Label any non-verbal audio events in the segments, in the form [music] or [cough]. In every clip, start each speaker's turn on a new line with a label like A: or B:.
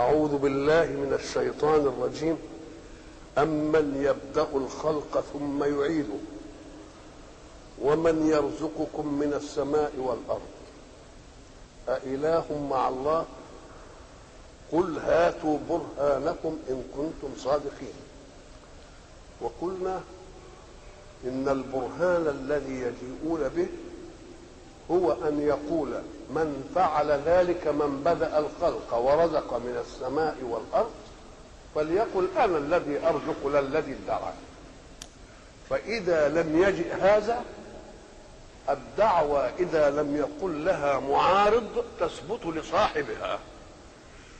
A: أعوذ بالله من الشيطان الرجيم. أمن يبدأ الخلق ثم يعيده؟ ومن يرزقكم من السماء والأرض؟ أإله مع الله؟ قل هاتوا برهانكم إن كنتم صادقين. وقلنا إن البرهان الذي يجيئون به هو أن يقول من فعل ذلك من بدأ الخلق ورزق من السماء والأرض فليقل أنا الذي أرزق لا الذي ادعى. فإذا لم يجئ هذا الدعوة إذا لم يقل لها معارض تثبت لصاحبها.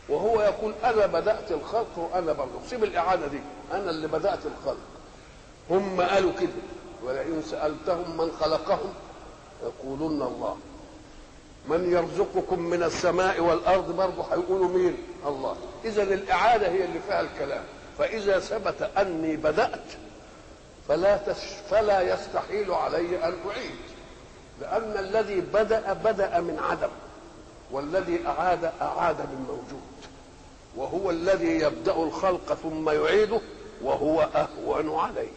A: وهو يقول أنا بدأت الخلق وأنا برزق. سيب الإعادة دي. أنا اللي بدأت الخلق. هم قالوا كده. ولئن سألتهم من خلقهم يقولون الله. من يرزقكم من السماء والأرض برضه هيقولوا مين؟ الله. إذا الإعادة هي اللي فيها الكلام. فإذا ثبت أني بدأت فلا تش فلا يستحيل علي أن أعيد. لأن الذي بدأ بدأ من عدم والذي أعاد أعاد من موجود. وهو الذي يبدأ الخلق ثم يعيده وهو أهون عليه.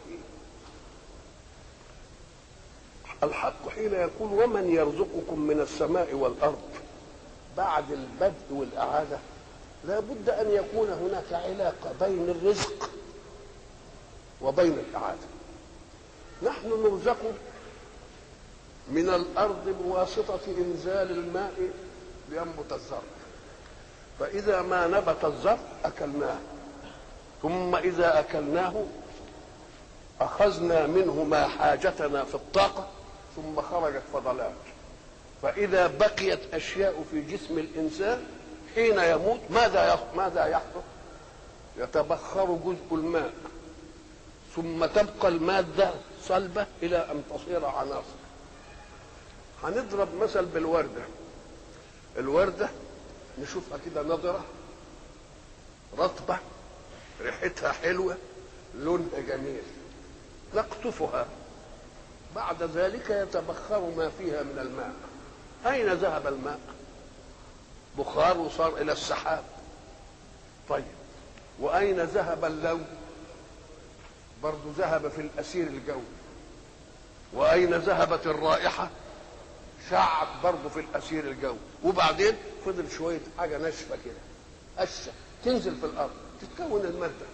A: الحق حين يقول ومن يرزقكم من السماء والأرض بعد البدء والإعادة لا بد أن يكون هناك علاقة بين الرزق وبين الإعادة. نحن نرزق من الأرض بواسطة إنزال الماء لينبت الزرع. فإذا ما نبت الزرع أكلناه ثم إذا أكلناه أخذنا منه ما حاجتنا في الطاقة ثم خرجت فضلات فإذا بقيت أشياء في جسم الإنسان حين يموت ماذا ماذا يحدث؟ يتبخر جزء الماء. ثم تبقى المادة صلبة إلى أن تصير عناصر. هنضرب مثل بالوردة. الوردة نشوفها كده نضرة رطبة ريحتها حلوة لونها جميل. نقطفها. بعد ذلك يتبخر ما فيها من الماء. أين ذهب الماء؟ بخار وصار إلى السحاب. طيب وأين ذهب اللون؟ برضو ذهب في الأسير الجوي. وأين ذهبت الرائحة؟ شعت برضو في الأسير الجوي. وبعدين فضل شوية حاجة ناشفة كده قشة تنزل في الأرض تتكون المادة.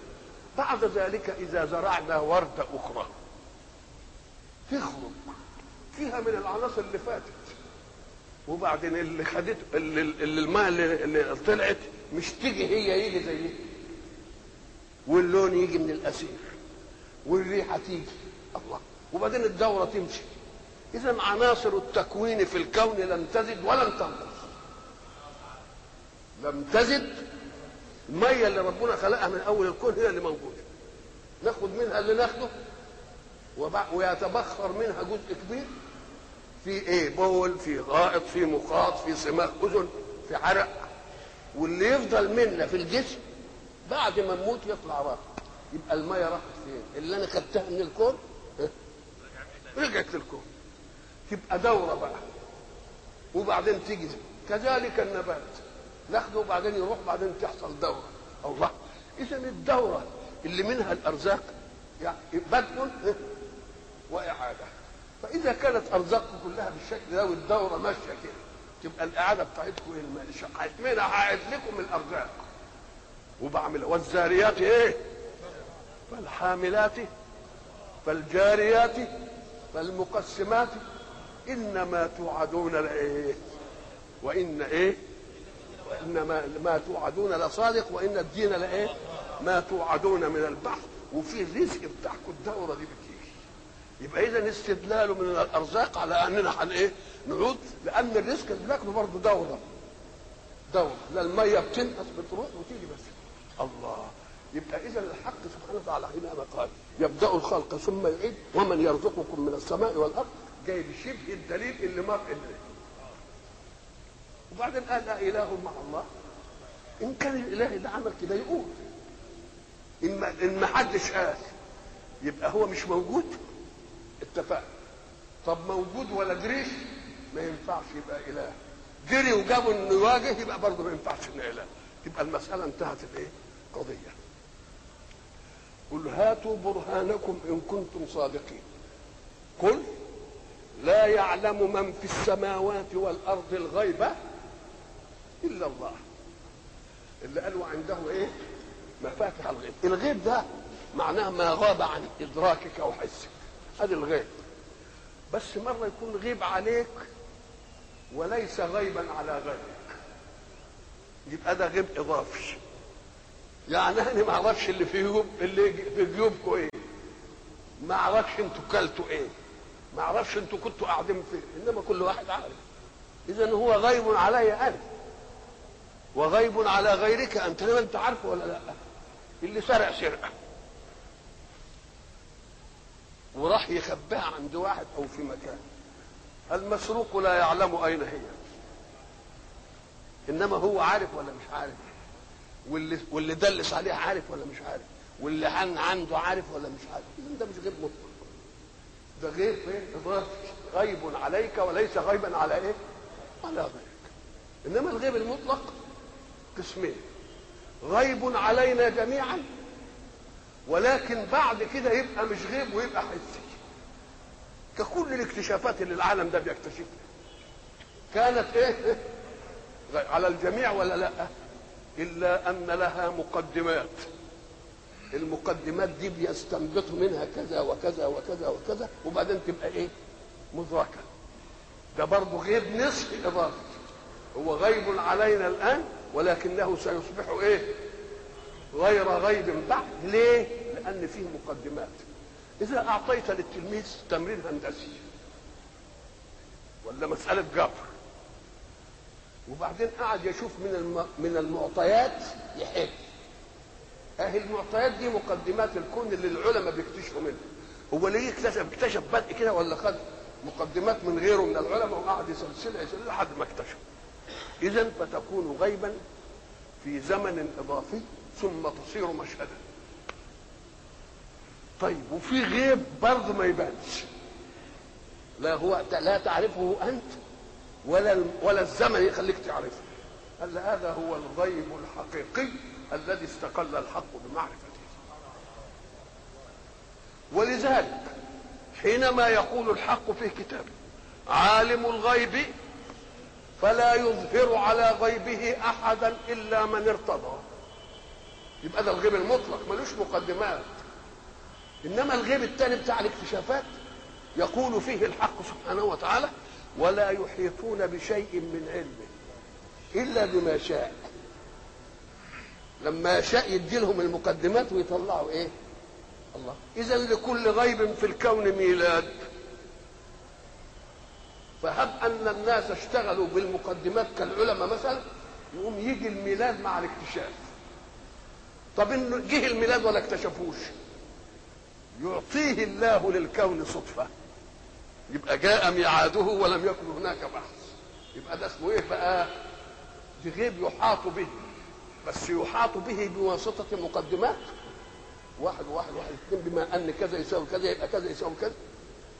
A: بعد ذلك إذا زرعنا وردة أخرى. تخرج فيها من العناصر اللي فاتت. وبعدين اللي خدته اللي, اللي الماء اللي, طلعت مش تيجي هي يجي زي واللون يجي من الأسير. والريحة تيجي. الله. وبعدين الدورة تمشي. اذا عناصر التكوين في الكون لم تزد ولم تنقص. لم تزد المية اللي ربنا خلقها من أول الكون هي اللي موجودة. ناخد منها اللي ناخده ويتبخر منها جزء كبير في إيه؟ بول في غائط في مخاط في صماغ أذن في عرق. واللي يفضل منا في الجسم بعد ما نموت يطلع راح يبقى المية راحت فين؟ اللي أنا خدتها من الكون؟ رجعت للكون. تبقى دورة بقى. وبعدين تيجي. كذلك النبات. ناخده وبعدين يروح بعدين تحصل دورة. الله. اذا الدورة اللي منها الأرزاق يعني بدء وإعادة فإذا كانت أرزاقكم كلها بالشكل ده والدورة ماشية كده تبقى الإعادة بتاعتكم إيه المال هعيد لكم الأرزاق وبعمل والزاريات إيه؟ فالحاملات فالجاريات فالمقسمات إنما توعدون لإيه؟ وإن إيه؟ وإنما ما توعدون لصادق وإن الدين لإيه؟ ما توعدون من البحث وفي الرزق بتاعكم الدورة دي يبقى اذا استدلاله من الأرزاق على أننا هن إيه؟ نعود لأن الرزق اللي بناكله برضه دوره دوره لا المية بتنقص بتروح وتيجي بس. الله. يبقى اذا الحق سبحانه وتعالى حينما قال. يبدأ الخلق ثم يعيد ومن يرزقكم من السماء والأرض. جاي بشبه الدليل اللي مر اللي وبعدين قال لا إله مع الله. إن كان الإله ده عمل كده يقول. إن ما حدش قال. يبقى هو مش موجود. اتفقنا. طب موجود ولا جريش؟ ما ينفعش يبقى إله. جري وجابوا إنه يواجه يبقى برضه ما ينفعش إنه إله. تبقى المسألة انتهت الايه قضية. قل هاتوا برهانكم إن كنتم صادقين. قل لا يعلم من في السماوات والأرض الغيب إلا الله. اللي قالوا عنده إيه؟ مفاتح الغيب. الغيب ده معناه ما غاب عن إدراكك أو هذا الغيب. بس مرة يكون غيب عليك وليس غيبا على غيرك. يبقى ده غيب إضافي. يعني أنا ما أعرفش اللي في جيوب اللي في جيوبكم إيه. ما أعرفش أنتوا كلتوا إيه. ما أعرفش أنتوا كنتوا قاعدين فين. إنما كل واحد عارف. اذا هو غيب علي أنا. وغيب على غيرك أنت. أنت عارفه ولا لا؟ اللي سرق سرقة. وراح يخبيها عند واحد أو في مكان. المسروق لا يعلم أين هي. إنما هو عارف ولا مش عارف. واللي واللي دلس عليه عارف ولا مش عارف. واللي عن عنده عارف ولا مش عارف. ده مش غيب مطلق. ده غيب إيه غيب عليك وليس غيبا على إيه؟ على غيرك. إنما الغيب المطلق قسمين. غيب علينا جميعا ولكن بعد كده يبقى مش غيب ويبقى حسي. ككل الاكتشافات اللي العالم ده بيكتشفها. كانت إيه؟ [laughs] على الجميع ولا لأ؟ إلا أن لها مقدمات. المقدمات دي بيستنبطوا منها كذا وكذا وكذا وكذا وبعدين تبقى إيه؟ مدركه ده برضه غيب نصف إضافي. هو غيب علينا الآن ولكنه سيصبح إيه؟ غير غيب بعد. ليه؟ لأن فيه مقدمات. إذا أعطيت للتلميذ تمرين هندسي ولا مسألة جبر. وبعدين قعد يشوف من الم... من المعطيات يحل أهي المعطيات دي مقدمات الكون اللي العلماء بيكتشفوا منها. هو ليه اكتشف اكتشف بدء كده ولا خد مقدمات من غيره من العلماء وقعد يسلسلها يسلسلها لحد ما اكتشف. اذا فتكون غيبا في زمن إضافي ثم تصير مشهدا. طيب وفي غيب برضه ما يبانش. لا هو لا تعرفه أنت ولا ولا الزمن يخليك تعرفه. قال هذا هو الغيب الحقيقي الذي استقل الحق بمعرفته. ولذلك حينما يقول الحق في كتابه عالم الغيب فلا يظهر على غيبه أحدا إلا من ارتضى. يبقى ده الغيب المطلق ملوش مقدمات. إنما الغيب الثاني بتاع الاكتشافات يقول فيه الحق سبحانه وتعالى ولا يحيطون بشيء من علمه إلا بما شاء. لما يشاء يدي لهم المقدمات ويطلعوا إيه؟ الله. إذا لكل غيب في الكون ميلاد. فهب أن الناس اشتغلوا بالمقدمات كالعلماء مثلا يقوم يجي الميلاد مع الاكتشاف. طب إنه جه الميلاد ولا اكتشفوش؟ يعطيه الله للكون صدفة. يبقى جاء ميعاده ولم يكن هناك بحث. يبقى ده اسمه إيه بقى؟ دي غيب يحاط به. بس يحاط به بواسطة مقدمات واحد واحد واحد اثنين بما أن كذا يساوي كذا يبقى كذا يساوي كذا.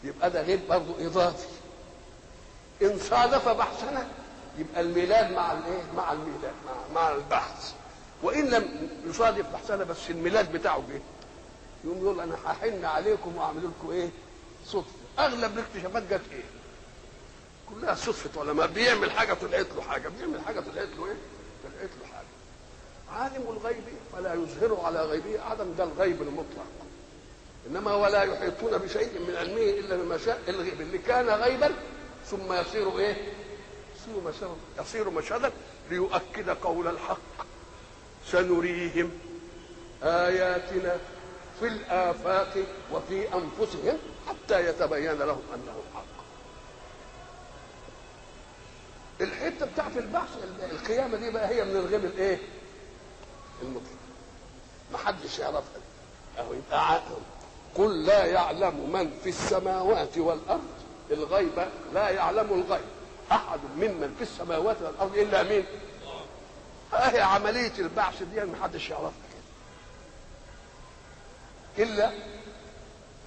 A: يبقى ده غيب برضه إضافي. إن صادف بحثنا يبقى الميلاد مع الإيه؟ مع الميلاد مع, مع البحث. وإن لم يصادف بحثنا بس الميلاد بتاعه جه يقوم يقول أنا هحن عليكم واعمل لكم إيه؟ صدفة. اغلب الاكتشافات جت إيه؟ كلها صدفة علماء. بيعمل حاجة طلعت له حاجة. بيعمل حاجة طلعت له إيه؟ طلعت له حاجة. عالم الغيب فلا يظهر على غيبه أحدا ده الغيب المطلق. إنما ولا يحيطون بشيء من علمه إلا بما شاء الغيب. اللي كان غيبا ثم يصير إيه؟ يصير مشهدا يصير مشهدا ليؤكد قول الحق. سنريهم آياتنا في الآفاق وفي أنفسهم حتى يتبين لهم أنه الحق الحتة بتاعت البحث القيامة دي بقى هي من الغيب الإيه؟ المطلق. ما حدش يعرفها أهو يبقى قل لا يعلم من في السماوات والأرض. الغيب لا يعلم الغيب. أحد ممن في السماوات والأرض إلا مين؟ أهي عملية البعث دي ما حدش يعرفها. إلا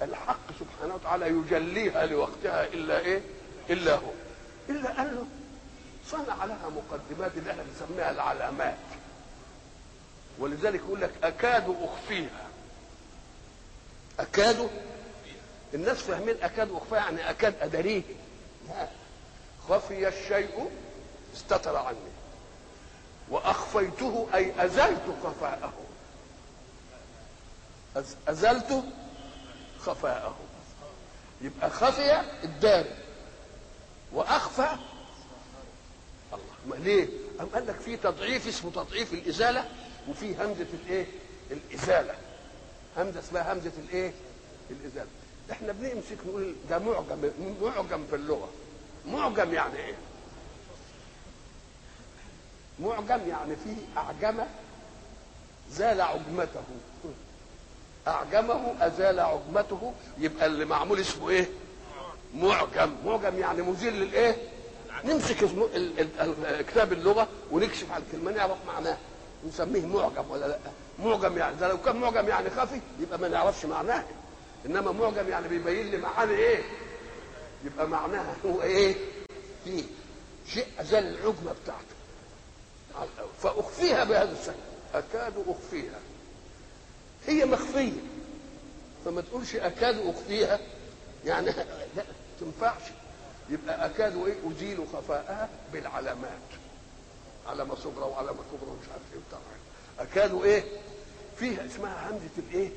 A: الحق سبحانه وتعالى يجليها لوقتها إلا إيه؟ إلا هو. إلا أنه صنع لها مقدمات اللي إحنا بنسميها العلامات. ولذلك يقول لك أكاد أخفيها. أكاد الناس فاهمين أكاد أخفيها يعني أكاد أدريه. خفي الشيء استتر عني. وأخفيته أي أزلت خفاءه. أز- أزلت خفاءه. يبقى خفي الدار وأخفى الله. ما ليه؟ أم قال لك في تضعيف اسمه تضعيف الإزالة وفي همزة الإيه؟ الإزالة. همزة اسمها همزة الإيه؟ الإزالة. إحنا بنمسك نقول ده معجم معجم في اللغة. معجم يعني إيه؟ معجم يعني فيه اعجم زال عجمته. أعجمه أزال عجمته. يبقى اللي معمول اسمه إيه؟ معجم. معجم يعني مزيل للإيه؟ نمسك كتاب اللغة ونكشف على الكلمة نعرف معناها نسميه معجم ولا لأ؟ معجم يعني ده لو كان معجم يعني خفي يبقى ما نعرفش معناه. إنما معجم يعني بيبين لي معاني إيه؟ يبقى معناها هو إيه؟ فيه شيء ازال العجمة بتاعته. فأخفيها بهذا الشكل. أكاد أخفيها. هي مخفية. فما تقولش أكاد أخفيها يعني لا تنفعش. يبقى أكاد إيه؟ ازيل خفاءها بالعلامات. علامة صغرى وعلامة كبرى ومش عارف إيه وبتاع. أكاد إيه؟ فيها اسمها همزة الإيه؟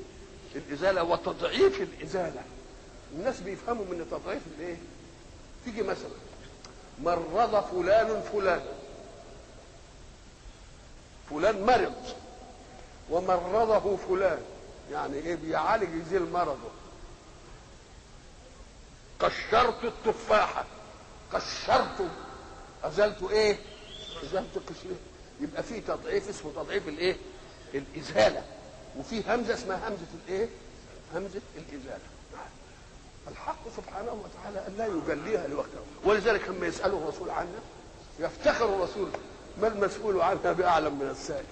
A: الإزالة وتضعيف الإزالة. الناس بيفهموا من تضعيف الإيه؟ تيجي مثلا مرض فلان فلان. فلان مرض. ومرضه فلان. يعني إيه بيعالج يزيل مرضه. قشرت التفاحة. قشرت أزلت إيه؟ أزلت قشرة. يبقى في تضعيف اسمه تضعيف الإيه؟ الإزالة. وفي همزة اسمها همزة الإيه؟ همزة الإزالة. الحق سبحانه وتعالى أن لا يجليها لوقتها ولذلك لما يسأله الرسول عنها يفتخر الرسول ما المسؤول عنها بأعلم من السائل.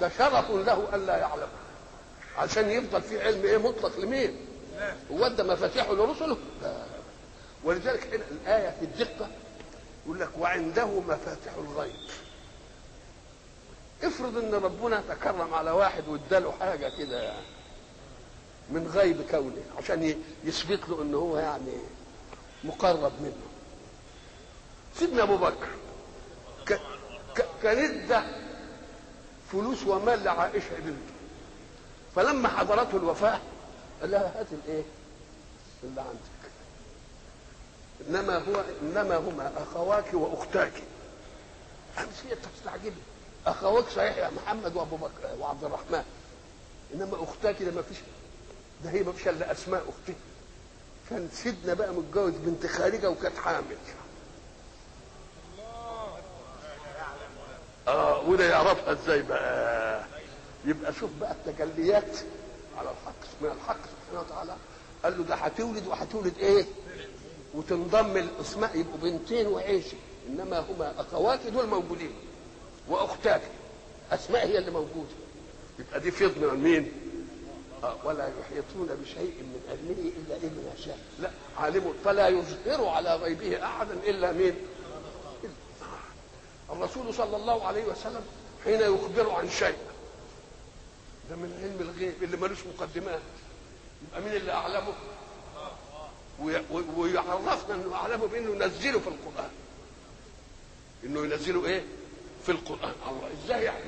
A: ده شرف له أن لا يعلم. عشان يفضل في علم إيه؟ مطلق لمين؟ هو ده مفاتيحه لرسله؟ ولذلك هنا الآية في الدقة يقول لك وعنده مفاتيح الغيب. افرض إن ربنا تكرم على واحد واداله حاجة كده يعني من غيب كونه عشان يثبت له إن هو يعني مقرب منه. سيدنا أبو بكر كان إدى فلوس ومال لعائشة بنته فلما حضرته الوفاة قال لها هات الإيه؟ اللي عندك. إنما هو إنما هما أخواك وأختاك. امس هي تستعجبي اخواك صحيح يا محمد وأبو بكر وعبد الرحمن. إنما أختاك ده ما فيش ده هي ما فيش إلا أسماء أختي. كان سيدنا بقى متجوز بنت خارجة وكانت حامل. وده يعرفها إزاي بقى؟ يبقى شوف بقى التجليات على الحق من الحق سبحانه وتعالى. قال له ده هتولد وهتولد إيه؟ وتنضم الاسماء يبقوا بنتين وعيشه انما هما اخواتك دول موجودين واختاك اسماء هي اللي موجودة. يبقى دي فيض من مين؟ آه ولا يحيطون بشيء من علمه إلا بما شاء. لا عالم فلا يظهر على غيبه أحدا إلا مين؟ الرسول صلى الله عليه وسلم حين يخبر عن شيء. ده من علم الغيب اللي ملوش مقدمات. يبقى مين اللي أعلمه؟ وي- وي- ويعرفنا إنه أعلمه بإنه ينزله في القرآن. إنه ينزله إيه؟ في القرآن. الله إزاي يعني؟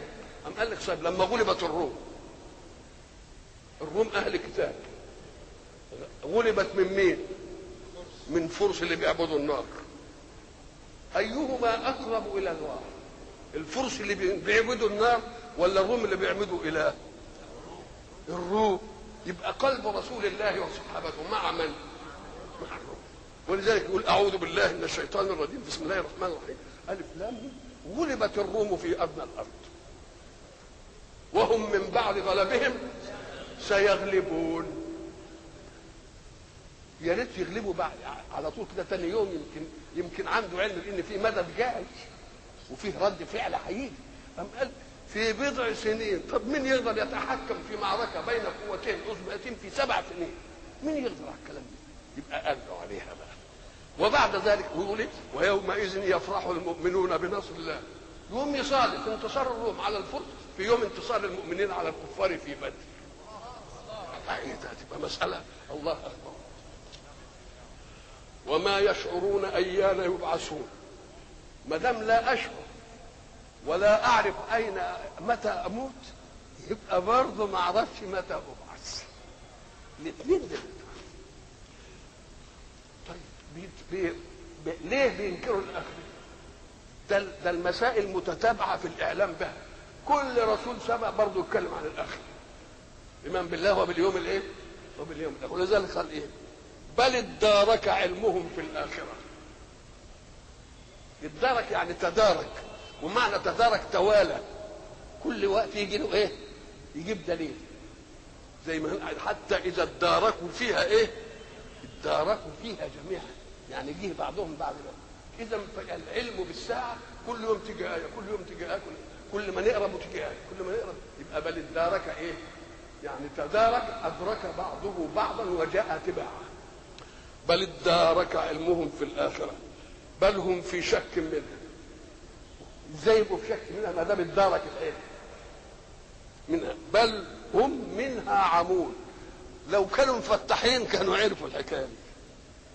A: أم قال لك طيب لما غلبت الروم. الروم أهل كتاب. غلبت من مين؟ من فرس اللي بيعبدوا النار. أيهما أقرب إلى الله الفرس اللي بي- بيعبدوا النار ولا الروم اللي بيعبدوا اله الروم؟ يبقى قلب رسول الله وصحابته مع من؟ مع الروم. ولذلك يقول أعوذ بالله من الشيطان الرجيم. بسم الله الرحمن الرحيم. ألف لام. غلبت الروم في ادنى الأرض. وهم من بعد غلبهم سيغلبون. يا ريت يغلبوا بعد على طول كده تاني يوم يمكن يمكن عنده علم ان في مدد جاي وفيه رد فعل هيجي أم قال في بضع سنين طب مين يقدر يتحكم في معركة بين قوتين عظمتين في سبع سنين؟ مين يقدر على الكلام ده؟ يبقى قالوا عليها بقى. وبعد ذلك ويقول إيه؟ ويومئذ يفرح المؤمنون بنصر الله. يوم يصادف انتصار الروم على الفرس في يوم انتصار المؤمنين على الكفار في بدر. إيه ده تبقى مسألة. الله أكبر. وما يشعرون أيان يبعثون. ما دام لا أشعر ولا أعرف أين متى أموت يبقى برضه ما أعرفش متى أبعث. الاثنين دول. طيب بي بي ليه بينكروا الاخره ده المسائل متتابعة في الإعلام بها كل رسول سبق برضه يتكلم عن الاخره إيمان بالله وباليوم الإيه؟ وباليوم الآخر. ولذلك قال إيه؟ بل ادارك علمهم في الآخرة. ادارك يعني تدارك. ومعنى تدارك توالى كل وقت يجي له إيه؟ يجيب دليل. زي ما حتى إذا اداركوا فيها إيه؟ اداركوا فيها جميعا. يعني جه بعضهم بعض إذا العلم بالساعة كل يوم تيجي آية كل يوم تيجي آية كل, ما نقرأ تيجي آية كل ما نقرأ. يبقى بل ادارك إيه؟ يعني تدارك أدرك بعضه بعضا وجاء تباعا بل ادارك علمهم في الآخرة بل هم في شك منها إزاي يبقوا في شك منها ما دام ادارك العلم منها بل هم منها عمون لو كانوا مفتحين كانوا عرفوا الحكاية دي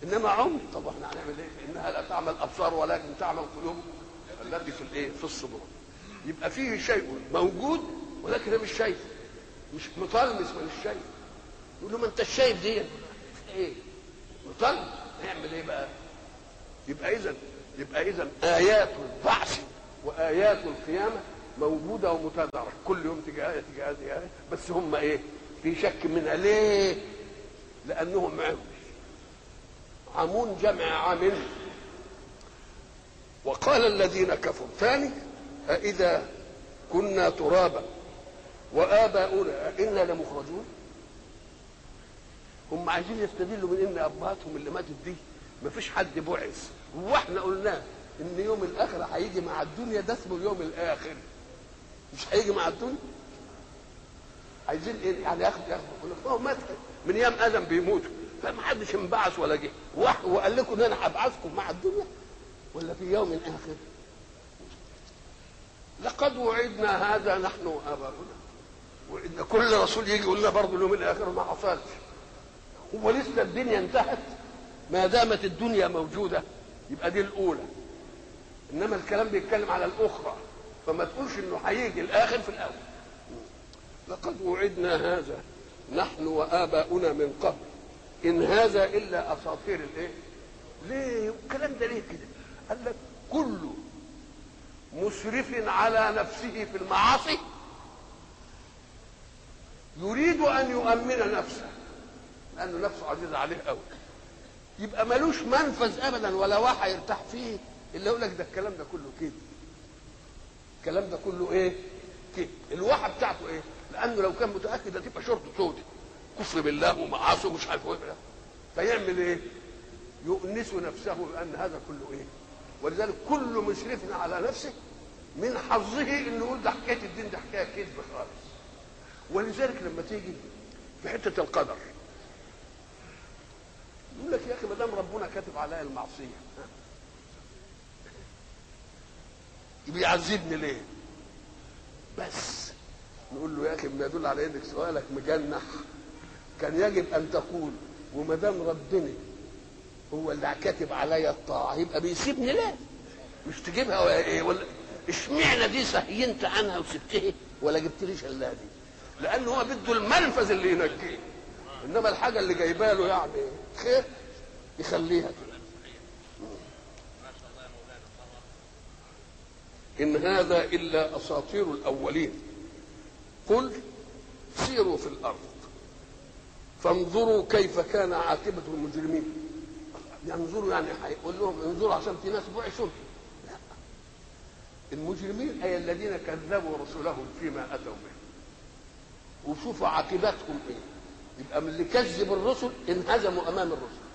A: إنما عمي طب إحنا هنعمل إيه؟ إنها لا تعمل أبصار ولكن تعمل قلوب التي في الإيه؟ في الصدور. يبقى فيه شيء موجود ولكن مش شايف مش مطلمس من الشيء. يقول له ما أنت شايف دي إيه؟ مطلمس نعمل إيه بقى؟ يبقى اذا يبقى اذا آيات البعث وآيات القيامة موجودة ومتدارك كل يوم تجي آية تجي آية تجي آية. بس هم إيه؟ في شك منها. ليه؟ لأنهم عمي عمون جمع عامل. وقال الذين كفروا. ثاني أإذا كنا ترابا وآباؤنا أئنا لمخرجون. هم عايزين يستدلوا من إن أبهاتهم اللي ماتت دي مفيش حد بعث. هو إحنا قلنا إن يوم الاخره هيجي مع الدنيا ده اسمه اليوم الآخر. مش هيجي مع الدنيا. عايزين إيه؟ يعني ياخد ياخد يقول لك هو مات من أيام آدم بيموتوا فما حدش انبعث ولا جه. وقال لكم إن أنا هبعثكم مع الدنيا؟ ولا في يوم آخر؟ لقد وعدنا هذا نحن وآباؤنا. وإن كل رسول يجي يقول لنا برضه اليوم الآخر ما حصلش. هو لسه الدنيا انتهت ما دامت الدنيا موجودة يبقى دي الأولى. إنما الكلام بيتكلم على الأخرى فما تقولش إنه هيجي الآخر في الأول. لقد وعدنا هذا نحن وآباؤنا من قبل. إن هذا إلا أساطير الإيه؟ ليه؟ الكلام ده ليه كده؟ قال لك كل مسرف على نفسه في المعاصي يريد أن يؤمن نفسه. لأنه نفسه عزيزه عليه قوي يبقى ملوش منفذ ابدا ولا واحد يرتاح فيه إلا يقول لك ده الكلام ده كله كده. الكلام ده كله إيه؟ كده. الواحه بتاعته إيه؟ لأنه لو كان متأكد هتبقى شرطه سودة كفر بالله ومعاصي ومش عارف إيه. فيعمل إيه؟ يؤنس نفسه بأن هذا كله إيه؟ ولذلك كل مسرف على نفسه من حظه إنه يقول ده حكاية الدين ده حكاية كذب خالص. ولذلك لما تيجي في حتة القدر يقول لك يا أخي ما دام ربنا كاتب عليا المعصية بيعذبني ليه؟ بس نقول له يا أخي ما يدل على إنك سؤالك مجنح كان يجب أن تقول وما دام ربنا هو اللي كاتب عليا الطاعة يبقى بيسيبني ليه؟ مش تجيبها ولا إيه ولا اشمعنى دي سهينت عنها وسبتها ولا جبتليش إلا دي؟ لأن هو بده المنفذ اللي ينجيه إنما الحاجة اللي جايبه له يعني خير يخليها كده. إن هذا إلا أساطير الأولين. قل سيروا في الأرض. فانظروا كيف كان عاقبة المجرمين. ينظروا يعني هيقول لهم انظروا عشان في ناس بعثوا. لا. المجرمين أي الذين كذبوا رسلهم فيما أتوا به. وشوفوا عاقبتهم إيه. يبقى من اللي كذب الرسل انهزموا أمام الرسل.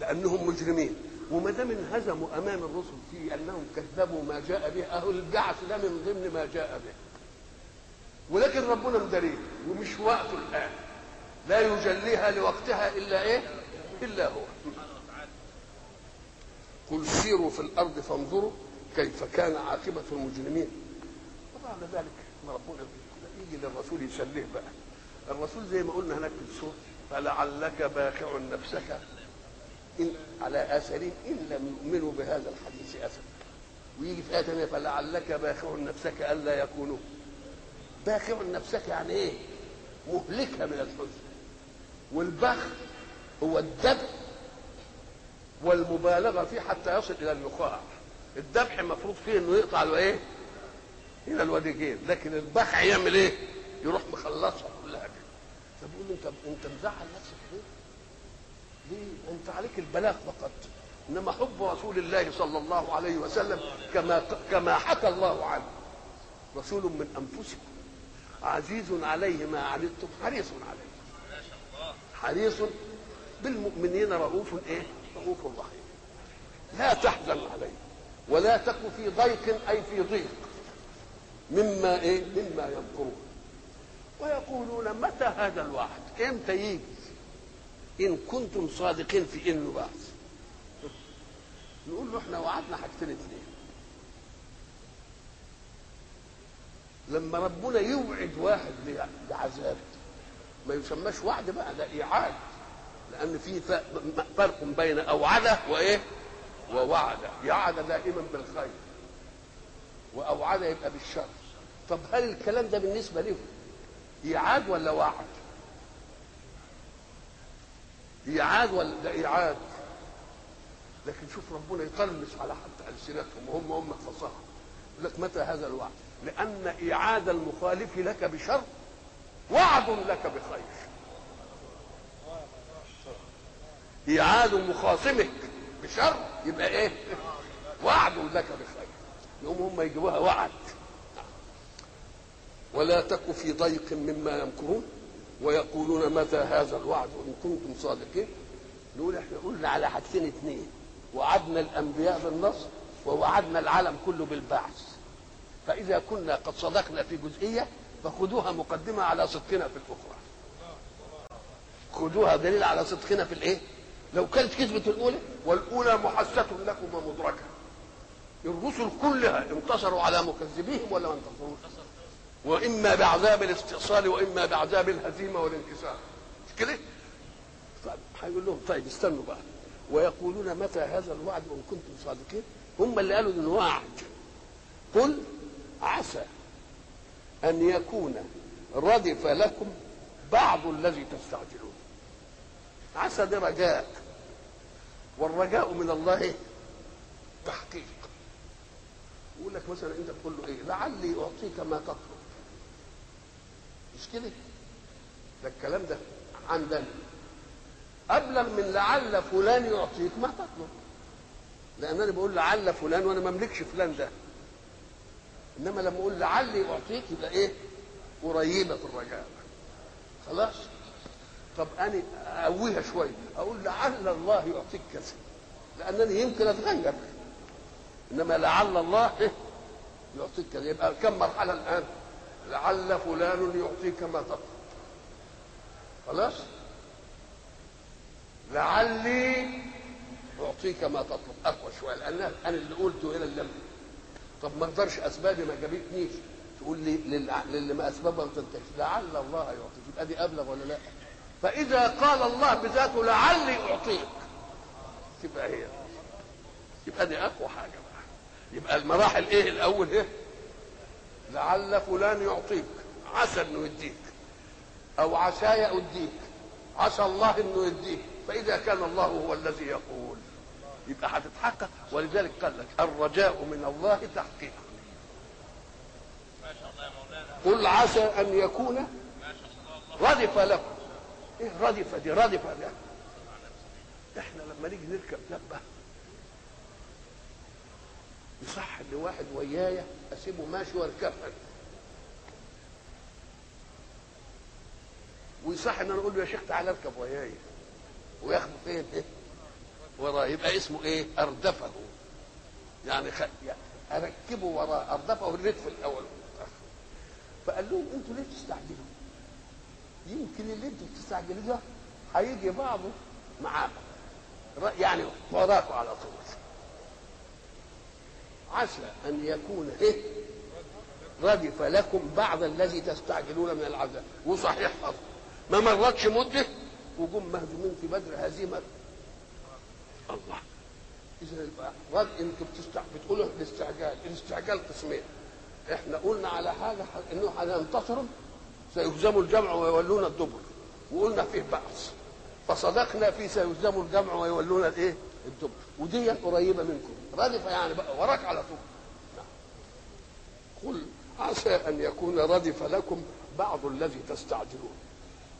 A: لأنهم مجرمين. وما دام انهزموا أمام الرسل في أنهم كذبوا ما جاء به أهل البعث ده من ضمن ما جاء به. ولكن ربنا مدريه ومش وقته الآن. لا يجليها لوقتها إلا إيه؟ إلا هو. قل سيروا في الأرض فانظروا كيف كان عاقبة المجرمين. وبعد ذلك. ربنا يجي للرسول يسليه بقى. الرسول زي ما قلنا هناك في السورة فلعلك باخع نفسك إن على آثارهم إن لم يؤمنوا بهذا الحديث أسفا ويجي في آية ثانية فلعلك باخع نفسك ألا يكونوا باخع نفسك يعني إيه؟ مهلكة من الحزن والبخ هو الذبح والمبالغة فيه حتى يصل إلى النخاع الذبح المفروض فيه إنه يقطع له إيه؟ إلى الوديجين لكن البخ يعمل إيه؟ يروح مخلصها طب يقول له أنت أنت مزعل نفسك ليه؟ ليه؟ أنت عليك البلاغ فقط. إنما حب رسول الله صلى الله عليه وسلم كما كما حكى الله عنه. رسول من أنفسكم. عزيز عليه ما عنتم حريص عليه. حريص بالمؤمنين رؤوف إيه؟ رؤوف رحيم. لا تحزن عليه ولا تك في ضيق أي في ضيق مما إيه؟ مما يمكرون. ويقولون متى هذا الوعد؟ إمتى يجي؟ إن كنتم صادقين في انه بعث نقول له إحنا وعدنا حاجتين اثنين لما ربنا يوعد واحد بعذاب ما يسماش وعد بقى ده إيعاد. لأن في فرق بين أوعده وإيه؟ ووعد يعد دائما بالخير واوعد يبقى بالشر. طب هل الكلام ده بالنسبة له إيعاد ولا وعد إيعاد ولا ده إيعاد. لكن شوف ربنا يطلس على حتى ألسنتهم وهم هم فصاحه يقول لك متى هذا الوعد؟ لأن إيعاد المخالف لك بشر وعد لك بخير. إيعاد مخاصمك بشر يبقى إيه؟ وعد لك بخير. يقوم هم يجيبوها وعد. ولا تك في ضيق مما يمكرون ويقولون متى هذا الوعد إن كنتم صادقين. نقول إحنا قلنا على حاجتين اثنين وعدنا الأنبياء بالنصر ووعدنا العالم كله بالبعث. فإذا كنا قد صدقنا في جزئية فخذوها مقدمة على صدقنا في الأخرى. خذوها دليل على صدقنا في الإيه؟ لو كانت كذبة الأولى والأولى محسة لكم ومدركة. الرسل كلها انتصروا على مكذبيهم ولا ما انتصروش. وإما بعذاب الاستئصال وإما بعذاب الهزيمة والانكسار. مش كده؟ طيب هيقول لهم طيب استنوا بقى. ويقولون متى هذا الوعد وإن كنتم صادقين؟ هم اللي قالوا انه وعد قل عسى أن يكون ردف لكم بعض الذي تستعجلون. عسى ده رجاء. والرجاء من الله تحقيق. يقول لك مثلا أنت تقول له إيه؟ لعلي أعطيك ما تطلب. مش كده؟ ده الكلام ده عندنا. أبلغ من لعل فلان يعطيك ما تطلب. لأن أنا بقول لعل فلان وأنا ما املكش فلان ده. إنما لما أقول لعلي اعطيك يبقى إيه؟ قريبة في الرجاء. خلاص؟ طب أنا أقويها شوية. أقول لعل الله يعطيك كذا. لانني يمكن أتغير. إنما لعل الله إيه؟ يعطيك كذا. يبقى كم مرحلة الآن؟ لعل فلان يعطيك ما تطلب خلاص؟ لعلي أعطيك ما تطلب. أقوى شوية. لأن أنا اللي قلته هنا اللي طب ما أقدرش أسبابي ما جابتنيش. تقول لي للي ما أسبابها ما تنتهيش. لعل الله يعطيك. يبقى دي ابلغ ولا لا؟ فإذا قال الله بذاته لعلي أعطيك. تبقى هي. يبقى دي أقوى حاجة بقى. يبقى المراحل إيه الأول إيه؟ لعل فلان يعطيك. عسى إنه يديك. أو عساي أديك. عسى الله إنه يديك. فإذا كان الله هو الذي يقول. يبقى هتتحقق ولذلك قال لك الرجاء من الله تحقيق. قل عسى أن يكون ردف لكم. إيه ردف دي ردف لكم. إحنا لما نيجي نركب دبه يصح ان واحد ويايا أسيبه ماشي وأركبها. ويصح إن أنا أقول له يا شيخ تعالى أركب وياي وياخده فين إيه؟ وراه. يبقى اسمه إيه؟ أردفه. يعني, خ... يعني أركبه وراه. أردفه الردف الأول. فقال لهم أنتوا ليه تستعجلوا يمكن اللي أنتوا بتستعجلوا ده هيجي بعضه معاكم يعني وراكم على طول. عسى أن يكون إيه ردف لكم بعض الذي تستعجلون من العذاب وصحيح حصل ما مرتش مدة وجم مهزومين في بدر هزيمه الله. يبقى رد بتستع... بتقولوا الاستعجال الاستعجال قسمين. إحنا قلنا على حاجة إنه هننتصروا. سيهزموا الجمع ويولون الدبر. وقلنا فيه بأس. فصدقنا في سيهزموا الجمع ويولون الإيه؟ الدبر ودي قريبة منكم. ردف يعني بقى وراك على طول. قل عسى أن يكون ردف لكم بعض الذي تستعجلون.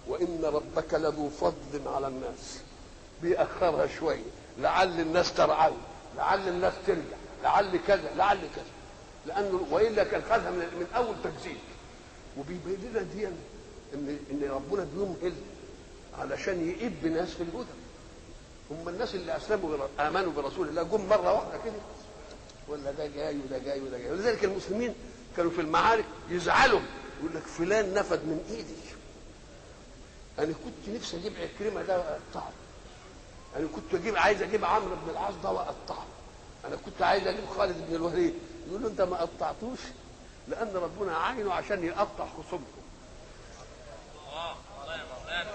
A: وإن ربك لذو فضل على الناس. بيأخرها شوية لعل الناس ترعوي لعل الناس ترجع. لعل كذا. لعل كذا. لأنه والا كان خدها من, من أول تجديد وبيبين لنا دي إن إن ربنا بيمهل علشان يئب ناس في الهدى. هم الناس اللي أسلموا آمنوا برسول الله جم مرة واحدة كده. ولا ده جاي وده جاي وده جاي. ولذلك المسلمين كانوا في المعارك يزعلوا يقول لك فلان نفد من إيدي. أنا كنت نفسي أجيب عكرمة ده وأقطعه. أنا كنت أجيب عايز أجيب عمرو بن العاص ده وأقطعه. أنا كنت عايز أجيب خالد بن الوليد. يقول له أنت ما قطعتوش لأن ربنا عينه عشان يقطع خصومكم.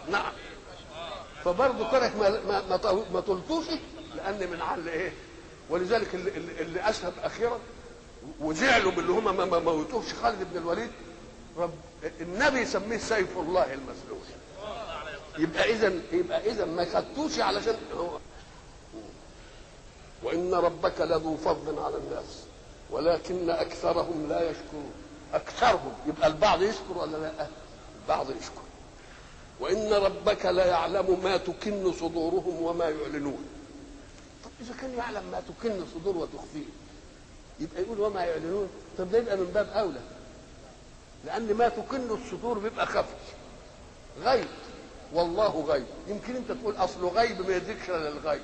A: نعم. فبرضه كانك ما ما ما, طلتوش لأن من عل إيه؟ ولذلك اللي, اللي اسلم أخيرا وزعلوا من اللي هم ما موتوش خالد بن الوليد رب النبي يسميه سيف الله المسلول. يبقى اذا يبقى اذا ما خدتوش علشان هو. وإن ربك لذو فضل على الناس ولكن أكثرهم لا يشكرون. أكثرهم يبقى البعض يشكر ولا لا؟ البعض يشكر. وإن ربك لا يعلم ما تكن صدورهم وما يعلنون. طب إذا كان يعلم ما تكن صدور وتخفيه يبقى يقول وما يعلنون. طب ده يبقى من باب أولى. لأن ما تكن الصدور بيبقى خفي. غيب. والله غيب. يمكن أنت تقول اصله غيب ما يدركش إلا الغيب.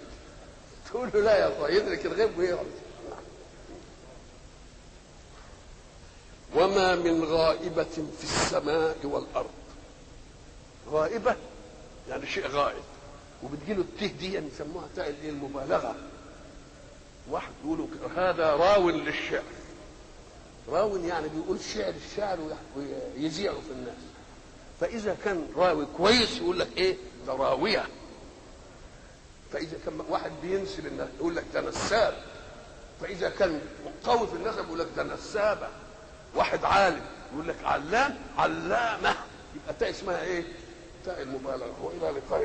A: تقول له لا يا أخويا يدرك الغيب ويعرف وما من غائبة في السماء والأرض. غائبة يعني شيء غائب. وبتجيله الته دي يعني يسموها تاء المبالغة. واحد يقولوا هذا راو للشعر. راو يعني بيقول شعر الشعر ويذيعه في الناس. فإذا كان راوي كويس يقول لك إيه؟ ده راوية. فإذا كان واحد بينسب الناس يقول لك ده نساب. فإذا كان قوي في النسب يقول لك ده نسابة. واحد عالم يقول لك علام علامة. يبقى تاء اسمها إيه؟ تاء المبالغة وإلى لقاء